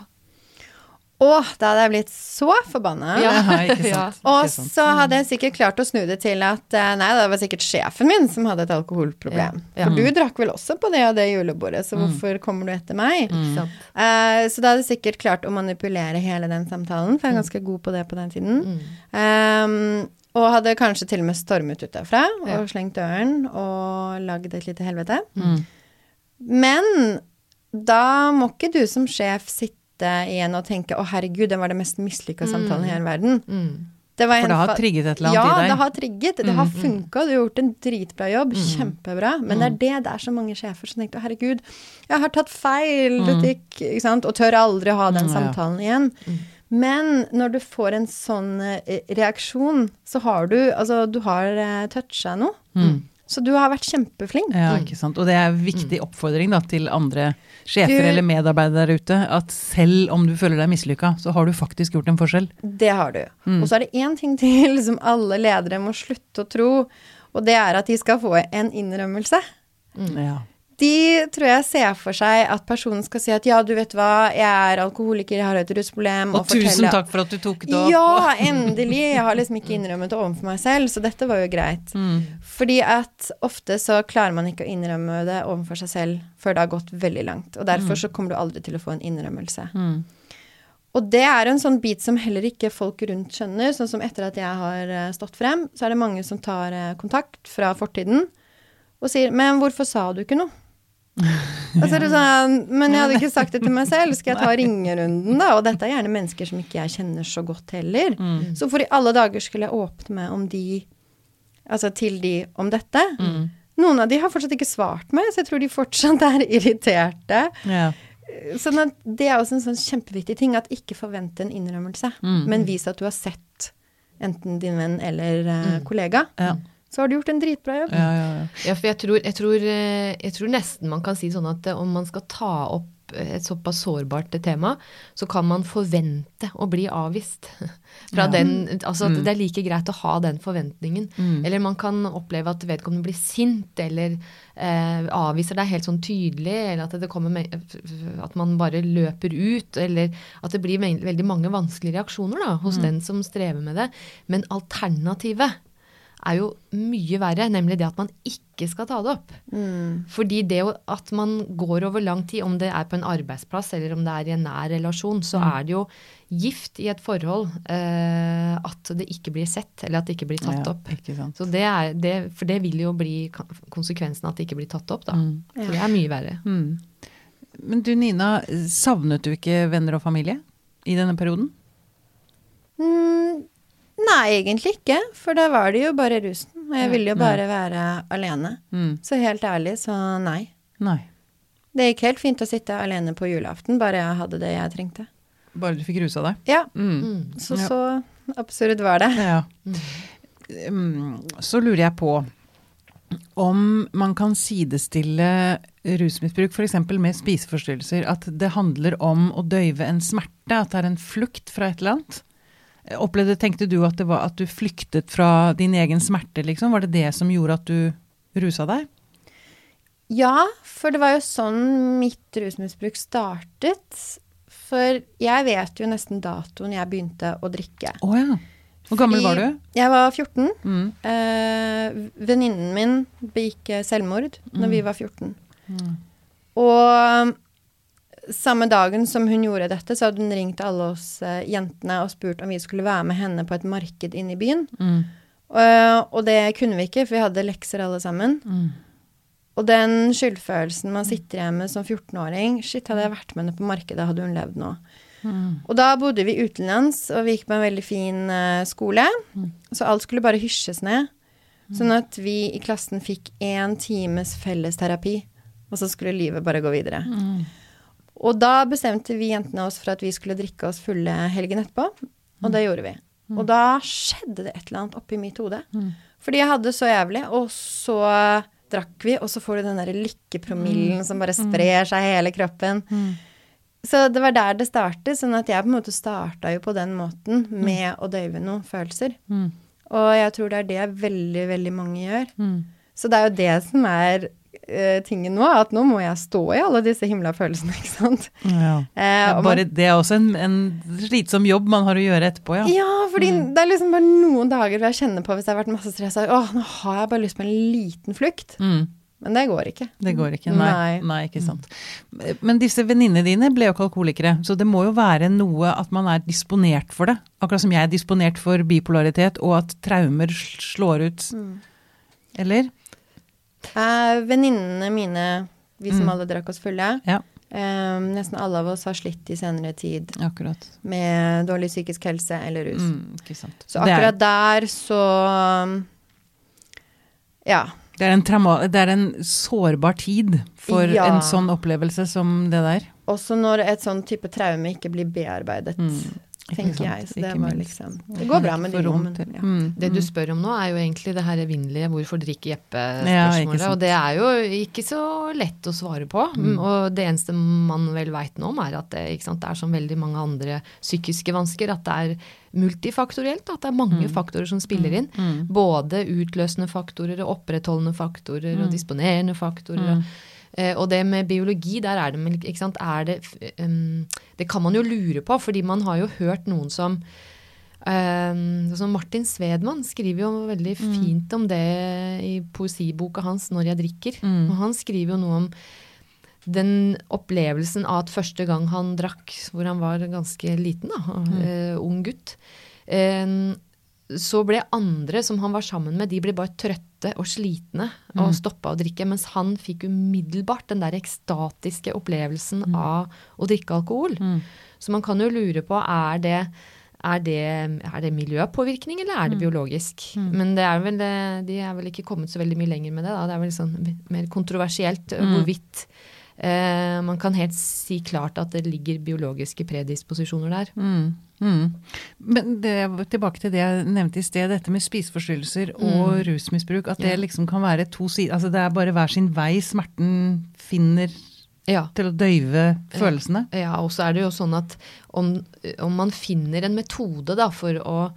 Å, da hadde jeg blitt så forbanna. Ja, ikke [LAUGHS] Ja. Og så hadde jeg sikkert klart å snu det til at eh, nei, det var sikkert sjefen min som hadde et alkoholproblem. Ja, ja. For du drakk vel også på det og det julebordet, så hvorfor kommer du etter meg? Mm. Eh, så da hadde jeg sikkert klart å manipulere hele den samtalen, for jeg er ganske god på det på den tiden. Mm. Um, og hadde kanskje til og med stormet ut derfra og Ja. slengt døren og lagd et lite helvete. Mm. Men da må ikke du som sjef sitte igjen og tenke 'Å, herregud, det var det mest mislykka samtalen i hele verden'. Mm. Det var For det har trigget et eller annet ja, i deg. Ja, det har trigget. Det har funka. Du har gjort en dritbra jobb. Kjempebra. Men det er det det er så mange sjefer som tenker 'herregud, jeg har tatt feil', butikk, ikke sant? og tør aldri ha den Mm, samtalen igjen. Men når du får en sånn eh, reaksjon, så har du Altså, du har uh, toucha noe. Mm. Så du har vært kjempeflink. Ja, ikke sant. Og det er en viktig oppfordring da, til andre sjefer Du- eller medarbeidere der ute, at selv om du føler deg mislykka, så har du faktisk gjort en forskjell. Det har du. Mm. Og så er det én ting til [LAUGHS] som alle ledere må slutte å tro, og det er at de skal få en innrømmelse. Ja. De tror jeg ser for seg at personen skal si at ja, du vet hva, jeg er alkoholiker, jeg har et rusproblem. Og og tusen takk for at du tok det opp. Ja, endelig! Jeg har liksom ikke innrømmet det overfor meg selv, så dette var jo greit. Mm. Fordi at ofte så klarer man ikke å innrømme det overfor seg selv før det har gått veldig langt. Og derfor så kommer du aldri til å få en innrømmelse. Mm. Og det er en sånn bit som heller ikke folk rundt skjønner. Sånn som etter at jeg har eh, stått frem, så er det mange som tar eh, kontakt fra fortiden og sier 'Men hvorfor sa du ikke noe?' Og så er sånn Men jeg hadde ikke sagt det til meg selv. Skal jeg ta ringerunden, da? Og dette er gjerne mennesker som ikke jeg kjenner så godt heller. Mm. Så for i alle dager skulle jeg åpne meg om de Altså til de om dette. Mm. Noen av de har fortsatt ikke svart meg, så jeg tror de fortsatt er irriterte. Ja. Sånn at det er også en sånn kjempeviktig ting, at ikke forvente en innrømmelse, Mm. men vis at du har sett enten din venn eller eh, kollega. Ja. Så har du gjort en dritbra jobb. Ja, ja, ja. Ja, for jeg tror, jeg, tror, eh, jeg tror nesten man kan si sånn at eh, om man skal ta opp et såpass sårbart tema, så kan man forvente å bli avvist. [LAUGHS] Fra Ja. den, altså at Mm. Det er like greit å ha den forventningen. Mm. Eller man kan oppleve at vedkommende blir sint, eller eh, avviser deg helt sånn tydelig, eller at, det kommer at man bare løper ut, eller at det blir veldig mange vanskelige reaksjoner da, hos den som strever med det. Men alternativet er jo mye verre, nemlig det at man ikke skal ta det opp. Mm. Fordi det at man går over lang tid, om det er på en arbeidsplass eller om det er i en nær relasjon, så er det jo gift i et forhold eh, at det ikke blir sett, eller at det ikke blir tatt Ja, opp. Ikke sant. Så det er, det, for det vil jo bli konsekvensen at det ikke blir tatt opp, da. Mm. For det er mye verre. Mm. Men du Nina, savnet du ikke venner og familie i denne perioden? Mm, nei, egentlig ikke, for da var det jo bare rusen. Og jeg ville jo bare være alene. Mm. Så helt ærlig, så nei. Nei. Det gikk helt fint å sitte alene på julaften, bare jeg hadde det jeg trengte. Bare du fikk rusa deg? Ja, Mm. Mm. så så absurd var det. Ja. Mm, Så lurer jeg på om man kan sidestille rusmisbruk f.eks. med spiseforstyrrelser. At det handler om å døyve en smerte, at det er en flukt fra et eller annet. Opplevde, Tenkte du at det var at du flyktet fra din egen smerte, liksom? Var det det som gjorde at du rusa deg? Ja, for det var jo sånn mitt rusmisbruk startet. For jeg vet jo nesten datoen jeg begynte å drikke. Å ja. Hvor gammel var du? Jeg var 14. Mm. Eh, Venninnen min begikk selvmord selvmord når vi var 14. Mm. Og samme dagen som hun gjorde dette, så hadde hun ringt alle oss uh, jentene og spurt om vi skulle være med henne på et marked inne i byen. Mm. Uh, og det kunne vi ikke, for vi hadde lekser alle sammen. Mm. Og den skyldfølelsen man sitter igjen med som 14-åring Shit, hadde jeg vært med henne på markedet, hadde hun levd nå. Mm. Og da bodde vi utenlands, og vi gikk på en veldig fin uh, skole. Mm. Så alt skulle bare hysjes ned. Sånn at vi i klassen fikk én times fellesterapi, og så skulle livet bare gå videre. Mm. Og da bestemte vi jentene oss for at vi skulle drikke oss fulle helgen etterpå, og det gjorde vi. Og da skjedde det et eller annet oppi mitt hode. Mm. Fordi jeg hadde så jævlig, og så drakk vi, og så får du den der lykkepromillen som bare sprer seg i hele kroppen. Mm. Så det var der det startet, sånn at jeg på en måte starta jo på den måten med å døyve noen følelser. Mm. Og jeg tror det er det veldig, veldig mange gjør. Mm. Så det er jo det som er eh, tingen nå, at nå må jeg stå i alle disse himla følelsene, [LAUGHS] ikke sant. Ja. Eh, bare man- det er også en, en slitsom jobb man har å gjøre etterpå, ja. Ja, fordi det er liksom bare noen dager hvor jeg kjenner på hvis det har vært masse stress, at åh, nå har jeg bare lyst på en liten flukt. Mm. Men det går ikke. Det går ikke, nei. Nei. nei. ikke sant. Men disse venninnene dine ble jo ikke alkoholikere, så det må jo være noe at man er disponert for det. Akkurat som jeg er disponert for bipolaritet, og at traumer slår ut. Eller? Eh, Venninnene mine, vi som Mm. alle drakk oss fulle, Ja. eh, nesten alle av oss har slitt i senere tid Akkurat. med dårlig psykisk helse eller rus. Mm. Så akkurat der så Ja. Det er, det er en sårbar tid for Ja. en sånn opplevelse som det der. Også når et sånn type traume ikke blir bearbeidet, Mm. Tenker jeg. Så det var liksom Det går bra med de nå, rom men til- ja. Mm, Det du mm. spør om nå, er jo egentlig det her evinnelige 'hvorfor drikker Jeppe?'-spørsmålet. Ja, og det er jo ikke så lett å svare på. Mm. Og det eneste man vel veit nå om, er at det, ikke sant, det er som veldig mange andre psykiske vansker, at det er multifaktorielt. At det er mange Mm. faktorer som spiller inn. Mm. Både utløsende faktorer og opprettholdende faktorer og Mm. disponerende faktorer. Mm. Eh, og det med biologi, der er det ikke sant, er det um, Det kan man jo lure på, fordi man har jo hørt noen som um, Martin Svedman skriver jo veldig Mm. fint om det i poesiboka hans 'Når jeg drikker'. Mm. Og han skriver jo noe om den opplevelsen av at første gang han drakk, hvor han var ganske liten, da, Mm. uh, ung gutt, um, så ble andre som han var sammen med, de ble bare trøtte og slitne og Mm. stoppa å drikke, mens han fikk umiddelbart den der ekstatiske opplevelsen Mm. av å drikke alkohol. Mm. Så man kan jo lure på er det er det, er det miljøpåvirkning, eller er det Mm. biologisk? Mm. Men det er vel, de er vel ikke kommet så veldig mye lenger med det. Da. Det er vel sånn mer kontroversielt eh, Mm. hvorvidt eh, man kan helt si klart at det ligger biologiske predisposisjoner der. Mm. Mm. Men det, tilbake til det jeg nevnte i sted, dette med spiseforstyrrelser og Mm. rusmisbruk. At det Ja. liksom kan være to sider Altså det er bare hver sin vei smerten finner Ja. til å døyve følelsene. Ja, og så er det jo sånn at om, om man finner en metode da, for å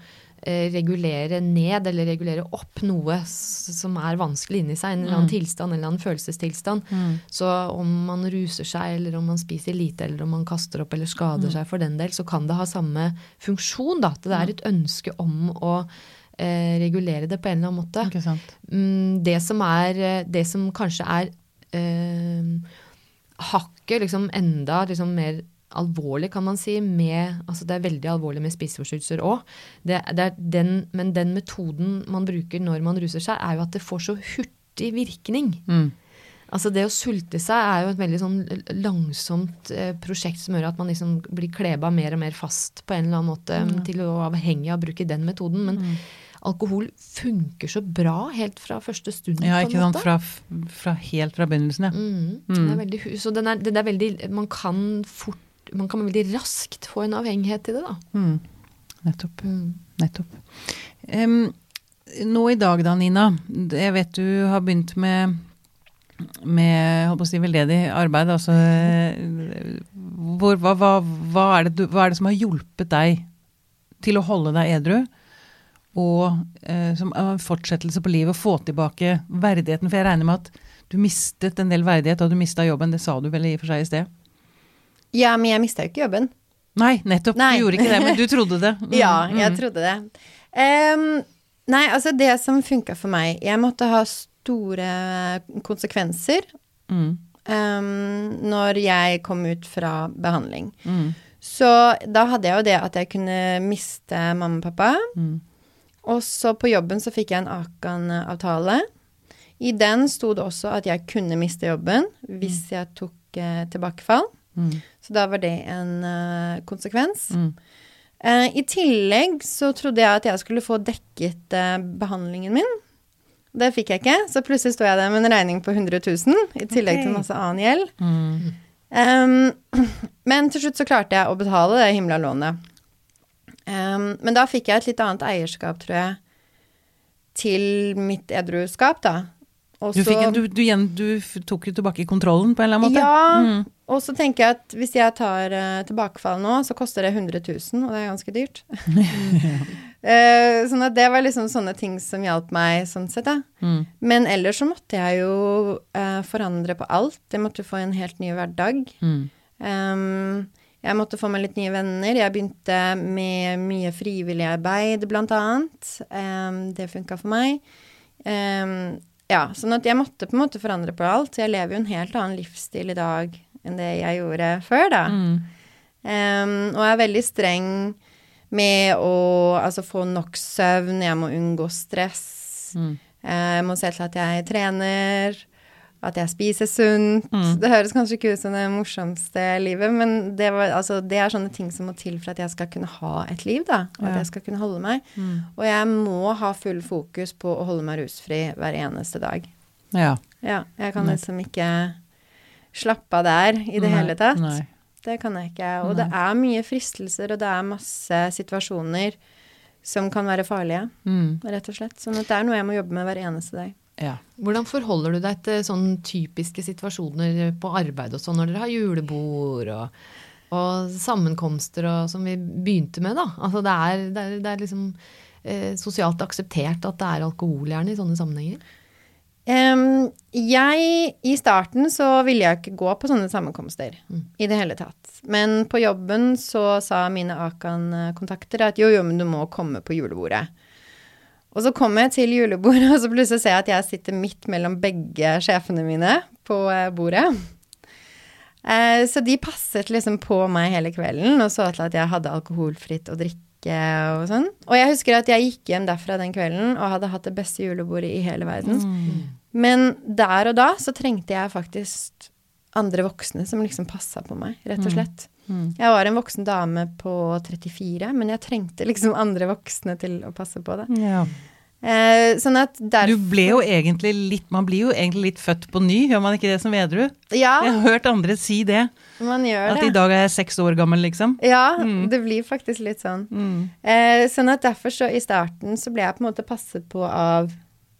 regulere ned eller regulere opp noe som er vanskelig inni seg, en eller annen Mm. tilstand, en eller annen følelsestilstand, så om man ruser seg, eller om man spiser lite, eller om man kaster opp eller skader Mm. seg for den del, så kan det ha samme funksjon. Da. Det er et ønske om å eh, regulere det på en eller annen måte. Ikke sant? Mm, det som er eh, Det som kanskje er eh, hakket liksom enda liksom mer alvorlig, kan man si, med Altså det er veldig alvorlig med spiseforstyrrelser òg. Det, det den, men den metoden man bruker når man ruser seg, er jo at det får så hurtig virkning. Mm. Altså det å sulte seg er jo et veldig sånn langsomt eh, prosjekt som gjør at man liksom blir kleba mer og mer fast på en eller annen måte Mm. til å avhengig av å bruke den metoden. Men Mm. alkohol funker så bra helt fra første stund. Ja, ikke sant. Fra, fra helt fra begynnelsen, ja. Mm. Mm. Det er veldig, så den er, det er veldig Man kan fort Man kan veldig raskt få en avhengighet til det, da. Mm. Nettopp. Mm. Nettopp. Um, nå i dag da, Nina. Jeg vet du har begynt med med holdt på å si, veldedig arbeid. Altså, hvor, hva, hva, hva, er det du, hva er det som har hjulpet deg til å holde deg edru? Og eh, som en fortsettelse på livet, få tilbake verdigheten. For jeg regner med at du mistet en del verdighet da du mista jobben. Det sa du vel i og for seg i sted? Ja, men jeg mista jo ikke jobben. Nei, nettopp. Nei. Du gjorde ikke det, men du trodde det. [LAUGHS] Mm, Ja, jeg mm. trodde det. Um, nei, altså det som funka for meg Jeg måtte ha store konsekvenser Mm, um, når jeg kom ut fra behandling. mm, Så da hadde jeg jo det at jeg kunne miste mamma og pappa. mm. Og så på jobben så fikk jeg en Akan-avtale. I den sto det også at jeg kunne miste jobben hvis jeg tok eh, tilbakefall. Mm, Så da var det en uh, konsekvens. mm. Uh, I tillegg så trodde jeg at jeg skulle få dekket uh, behandlingen min. Det fikk jeg ikke, så plutselig sto jeg der med en regning på 100 000, i tillegg til Ok. masse annen gjeld. Mm. Um, [CLEARS THROAT] men til slutt så klarte jeg å betale det himla lånet. Um, men da fikk jeg et litt annet eierskap, tror jeg, til mitt edruskap, da. Og Du, du, du, du tok jo tilbake kontrollen på en eller annen måte? Ja, Mm. og så tenker jeg at hvis jeg tar uh, tilbakefall nå, så koster det 100 000, og det er ganske dyrt. uh, [LAUGHS] [LAUGHS] sånn at det var liksom sånne ting som hjalp meg sånn sett, da. Mm. Men ellers så måtte jeg jo uh, forandre på alt. Jeg måtte få en helt ny hverdag. Mm. Um, jeg måtte få meg litt nye venner. Jeg begynte med mye frivillig arbeid, blant annet. Um, det funka for meg. Em, ja, sånn at jeg måtte på en måte forandre på alt. Jeg lever jo en helt annen livsstil i dag enn det jeg gjorde før, da. Mm. Um, og jeg er veldig streng med å altså, få nok søvn, jeg må unngå stress. Mm. Jeg må se til at jeg trener, at jeg spiser sunt. Mm. Det høres kanskje ikke ut som det morsomste livet, men det, var, altså, det er sånne ting som må til for at jeg skal kunne ha et liv, da. Og at jeg skal kunne holde meg. Mm. Og jeg må ha full fokus på å holde meg rusfri hver eneste dag. Ja. Ja, jeg kan liksom ikke slappe av der i det Nei, hele tatt. Nei. Det kan jeg ikke. Og det er mye fristelser, og det er masse situasjoner som kan være farlige, Mm. rett og slett. Sånn at det er noe jeg må jobbe med hver eneste dag. Ja. Hvordan forholder du deg til sånne typiske situasjoner på arbeid og sånn, når dere har julebord og, og sammenkomster og som vi begynte med, da? Altså det er, det er, det er liksom eh, sosialt akseptert at det er alkohol gjerne i sånne sammenhenger? Um, jeg, I starten så ville jeg ikke gå på sånne sammenkomster i det hele tatt. Men på jobben så sa mine Akan-kontakter at jo, jo, men du må komme på julebordet. Og så kom jeg til julebordet, og så plutselig ser jeg at jeg sitter midt mellom begge sjefene mine på eh, bordet. Eh, så de passet liksom på meg hele kvelden og så til at jeg hadde alkoholfritt å drikke og sånn. Og jeg husker at jeg gikk hjem derfra den kvelden og hadde hatt det beste julebordet i hele verden. Men der og da så trengte jeg faktisk andre voksne som liksom passa på meg, rett og slett. Mm. Jeg var en voksen dame på 34, men jeg trengte liksom andre voksne til å passe på det. Ja. Eh, sånn at derfor Du ble jo egentlig litt Man blir jo egentlig litt født på ny, gjør man ikke det som vedru? Ja, Jeg har hørt andre si det. man gjør At det. i dag er jeg seks år gammel, liksom. Ja, Mm. det blir faktisk litt sånn. Mm. Eh, sånn at derfor så i starten så ble jeg på en måte passet på av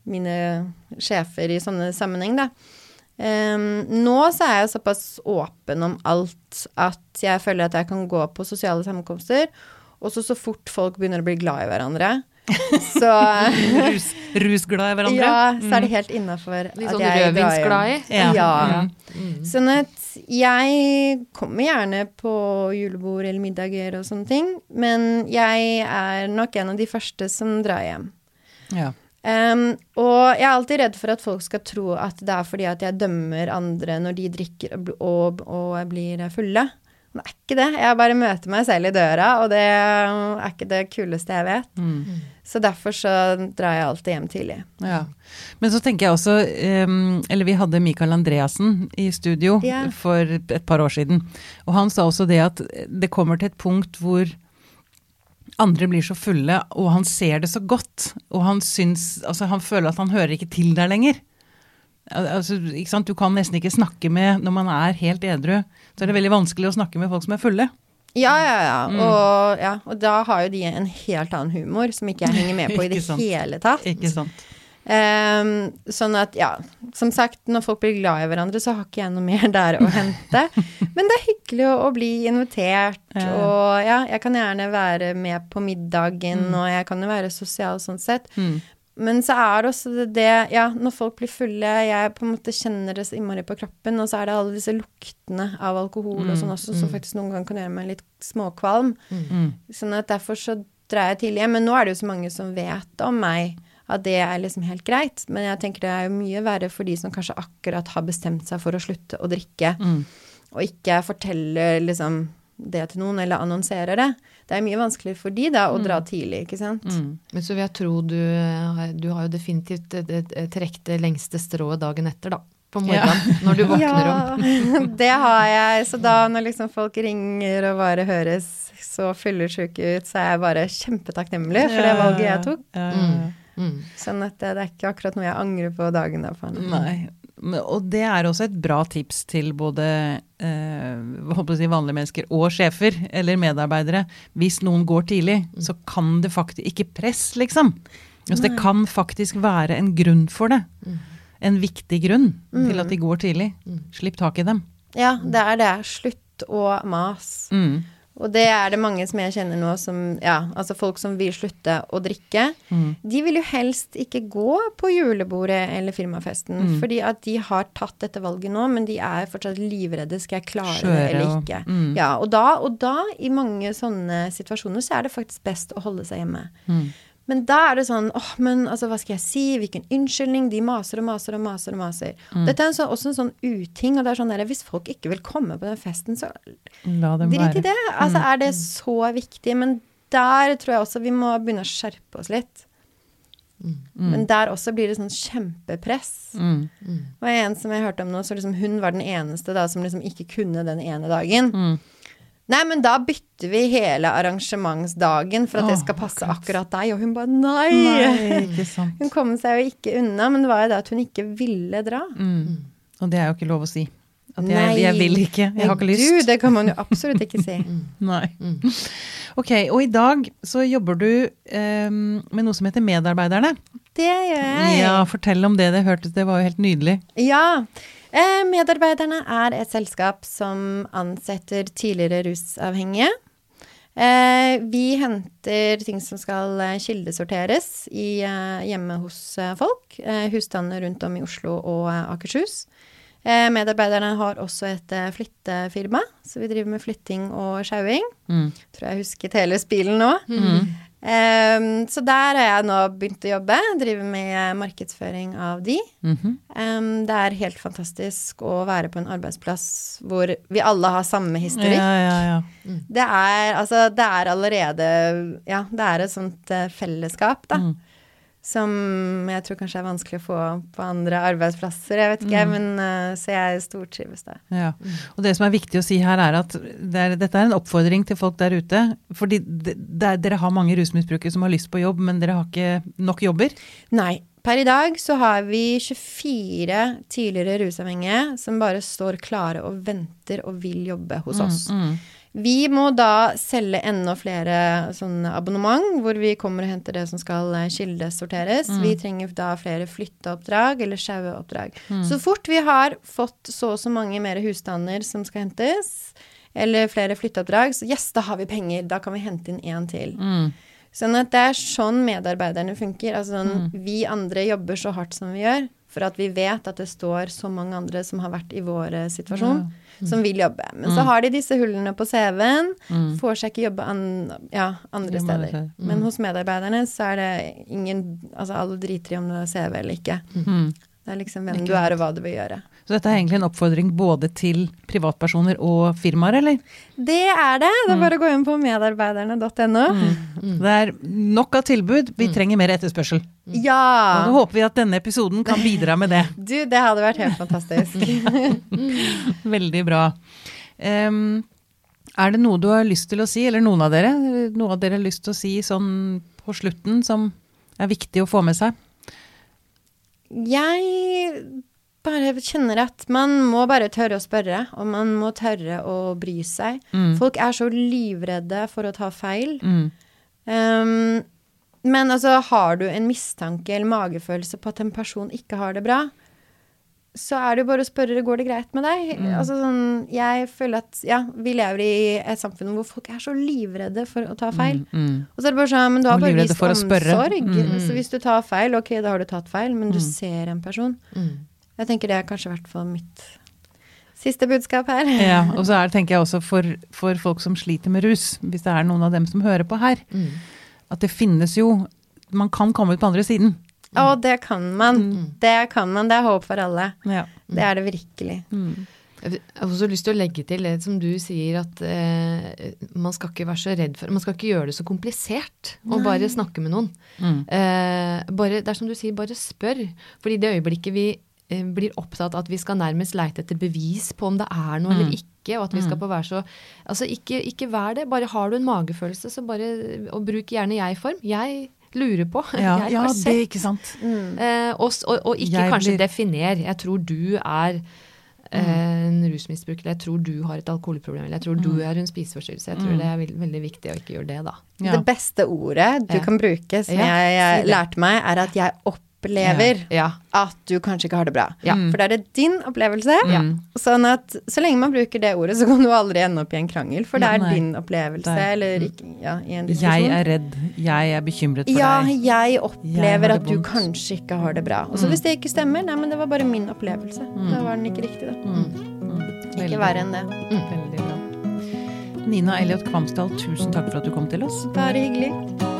mine sjefer i sånne sammenheng, da. Em, nå så er jeg såpass åpen om alt at jeg føler at jeg kan gå på sosiale sammenkomster, og så så fort folk begynner å bli glad i hverandre, [LAUGHS] så Rus, rusglad i hverandre. Ja, så er det helt innafor Litt at sånn jeg drar hjem. rødvinsglad i? Ja. Ja. Mm. Sånn at jeg kommer gjerne på julebord eller middager og sånne ting, men jeg er nok en av de første som drar hjem. Ja. Em, og jeg er alltid redd for at folk skal tro at det er fordi at jeg dømmer andre når de drikker og, og, og blir fulle. Men det er ikke det. Jeg bare møter meg selv i døra, og det er ikke det kuleste jeg vet. Mm. Så derfor så drar jeg alltid hjem tidlig. Ja. Men så tenker jeg også um, Eller vi hadde Michael Andreassen i studio yeah. for et par år siden. Og han sa også det at det kommer til et punkt hvor andre blir så fulle, og han ser det så godt. Og han syns Altså, han føler at han hører ikke til der lenger. Altså, ikke sant? Du kan nesten ikke snakke med Når man er helt edru, så er det veldig vanskelig å snakke med folk som er fulle. Ja, ja, ja. Mm. Og, ja. og da har jo de en helt annen humor som ikke jeg henger med på i [LAUGHS] det hele tatt. Ikke sant. Ehm, sånn at, ja, som sagt, når folk blir glad i hverandre, så har ikke jeg noe mer [LAUGHS] der å hente. Men det er hyggelig å, å bli invitert, Ja. og ja, jeg kan gjerne være med på middagen, og jeg kan jo være sosial sånn sett. Mm. Men så er det også det, det Ja, når folk blir fulle, jeg på en måte kjenner det så innmari på kroppen, og så er det alle disse luktene av alkohol og sånn også, som faktisk noen ganger kan gjøre meg litt småkvalm. Mm. Sånn at derfor så drar jeg tidlig hjem. Men nå er det jo så mange som vet om meg at det er liksom helt greit. Men jeg tenker det er jo mye verre for de som kanskje akkurat har bestemt seg for å slutte å drikke, Mm. og ikke forteller liksom det til noen, eller annonserer det. Det er mye vanskeligere for de da å dra tidlig, ikke sant. Mm. Men så vil jeg tro du, du har jo definitivt trukket det lengste strået dagen etter, da. På morgenen, når du våkner om. Ja, [LAUGHS] det har jeg. Så da når liksom folk ringer og bare høres så fyllesyke ut, så er jeg bare kjempetakknemlig for det valget jeg tok. Ja, ja, ja. Mm. Sånn at det, det er ikke akkurat noe jeg angrer på dagen derpå. Nei. Og det er også et bra tips til både eh, si, vanlige mennesker og sjefer eller medarbeidere. Hvis noen går tidlig, så kan det faktisk Ikke press, liksom. Altså, det kan faktisk være en grunn for det. En viktig grunn til at de går tidlig. Slipp tak i dem. Ja, det er det. Slutt å mas. Mm. Og det er det mange som jeg kjenner nå som Ja, altså folk som vil slutte å drikke. Mm. De vil jo helst ikke gå på julebordet eller firmafesten, Mm. fordi at de har tatt dette valget nå, men de er fortsatt livredde. Skal jeg klare Skjøre det eller og- ikke? mm. Ja, og da, og da, i mange sånne situasjoner, så er det faktisk best å holde seg hjemme. Mm. Men da er det sånn åh, men altså, hva skal jeg si? Hvilken unnskyldning? De maser og maser og maser. og maser. Mm. Dette er en sånn, også en sånn uting. og det er sånn der, Hvis folk ikke vil komme på den festen, så drit i det. Altså, er det så viktig? Men der tror jeg også vi må begynne å skjerpe oss litt. Men der også blir det sånn kjempepress. Mm. Det var en som jeg hørte om nå, så liksom hun var den eneste da som liksom ikke kunne den ene dagen. Mm. Nei, men da bytter vi hele arrangementsdagen for at det skal passe akkurat. akkurat deg. Og hun bare nei! Nei, ikke sant. Hun kom seg jo ikke unna, men det var jo det at hun ikke ville dra. Mm. Og det er jo ikke lov å si. At jeg, Nei. jeg vil ikke, jeg har ikke lyst. Du, det kan man jo absolutt ikke si. [LAUGHS] Nei. Ok, og i dag så jobber du um, med noe som heter Medarbeiderne. Det gjør jeg. Ja, fortell om det. Det hørtes, det var jo helt nydelig. Ja. Eh, medarbeiderne er et selskap som ansetter tidligere rusavhengige. Eh, vi henter ting som skal eh, kildesorteres i, hjemme hos folk. Husstander rundt om i Oslo og Akershus. Eh, medarbeiderne har også et flyttefirma, så vi driver med flytting og sjauing. Mm. Tror jeg husket hele spilen nå. Eh, så der har jeg nå begynt å jobbe. Driver med markedsføring av de. Mhm. Um, det er helt fantastisk å være på en arbeidsplass hvor vi alle har samme historikk. Ja, ja, ja. Det er altså Det er allerede Ja, det er et sånt uh, fellesskap, da. Mm. Som jeg tror kanskje er vanskelig å få på andre arbeidsplasser. Jeg vet ikke, men eh, Så jeg stortrives der. Ja. Og det som er viktig å si her, er at det er, dette er en oppfordring til folk der ute. Fordi det, det er, dere har mange rusmisbrukere som har lyst på jobb, men dere har ikke nok jobber. Nei. Per i dag så har vi 24 tidligere rusavhengige som bare står klare og venter og vil jobbe hos oss. Mm. Vi må da selge enda flere sånne abonnement, hvor vi kommer og henter det som skal kildesorteres. kildesorteres. Vi trenger da flere flytteoppdrag eller sjaueoppdrag. Så fort vi har fått så og så mange mer husstander som skal hentes, eller flere flytteoppdrag, så yes, da har vi penger. Da kan vi hente inn én til. Mm. Sånn at det er sånn medarbeiderne funker. Altså sånn, Vi andre jobber så hardt som vi gjør, for at vi vet at det står så mange andre som har vært i vår situasjon. situasjon, som vil jobbe. Men så har de disse hullene på CV-en, får seg ikke jobbe an, ja, andre steder. men- hos medarbeiderne så er det ingen Altså alle driter i om du har CV eller ikke. Mm. Det er liksom hvem du er og hva du vil gjøre. Så dette er egentlig en oppfordring både til privatpersoner og firmaer, eller? Det er det. Det er bare å gå inn på medarbeiderne.no. Det er nok av tilbud, vi trenger mer etterspørsel. Ja! Og nå håper vi at denne episoden kan bidra med det. [LAUGHS] Du, det hadde vært helt fantastisk. [LAUGHS] Veldig bra. Um, er det noe du har lyst til å si, eller noen av dere, noe av dere har lyst til å si sånn på slutten som er viktig å få med seg? Jeg bare kjenner at man må bare tørre å spørre, og man må tørre å bry seg. Mm. Folk er så livredde for å ta feil. Mm. Um, men altså, har du en mistanke eller magefølelse på at en person ikke har det bra, så er det jo bare å spørre går det greit med deg. Mm. Altså sånn, Jeg føler at ja, vi lever i et samfunn hvor folk er så livredde for å ta feil. Mm. Mm. Og så er det bare sånn, men du har bare vist omsorg. Mm. Så hvis du tar feil, ok, da har du tatt feil, men du Mm. ser en person. Mm. Jeg tenker det er kanskje i hvert fall mitt siste budskap her. [LAUGHS] Ja, og så er det, tenker jeg også for, for folk som sliter med rus, hvis det er noen av dem som hører på her, Mm. at det finnes jo Man kan komme ut på andre siden. Og det kan man. Mm. Det kan man. Det er håp for alle. Ja. Det er det virkelig. Mm. Jeg har også lyst til å legge til det som du sier, at eh, man skal ikke være så redd for Man skal ikke gjøre det så komplisert å bare snakke med noen. Mm. Eh, bare, det er som du sier, bare spør. Fordi det øyeblikket vi blir opptatt av at vi skal nærmest leite etter bevis på om det er noe eller ikke, og at vi skal på være så Altså, ikke, ikke vær det. Bare har du en magefølelse, så bare Og bruk gjerne jeg-form. Jeg lurer på. [LAUGHS] Ja, jeg ja, har det, er ikke sant. Eh, og, og, og ikke Jeg kanskje blir- definer. Jeg tror du er eh, en rusmisbruker, eller jeg tror du har et alkoholproblem, eller jeg tror du er en spiseforstyrrelse. Jeg tror det er veld, veldig viktig å ikke gjøre det, da. Ja. Det beste ordet du kan bruke, som Ja, jeg, jeg lærte meg, er at jeg opplever Ja. at du kanskje ikke har det bra. Ja. For da er det din opplevelse. Ja. Sånn at så lenge man bruker det ordet, så kan du aldri ende opp i en krangel. For det er Nei. din opplevelse, er- eller ikke ja, i en Jeg er redd. Jeg er bekymret for ja, deg. jeg Jeg opplever jeg at du kanskje ikke har det bra. Og så hvis det ikke stemmer, nei, men det var bare min opplevelse. Da var den ikke riktig, da. Mm. Ikke verre enn det. Veldig bra. Nina Elliot Kvamsdal, tusen takk for at du kom til oss. Bare hyggelig.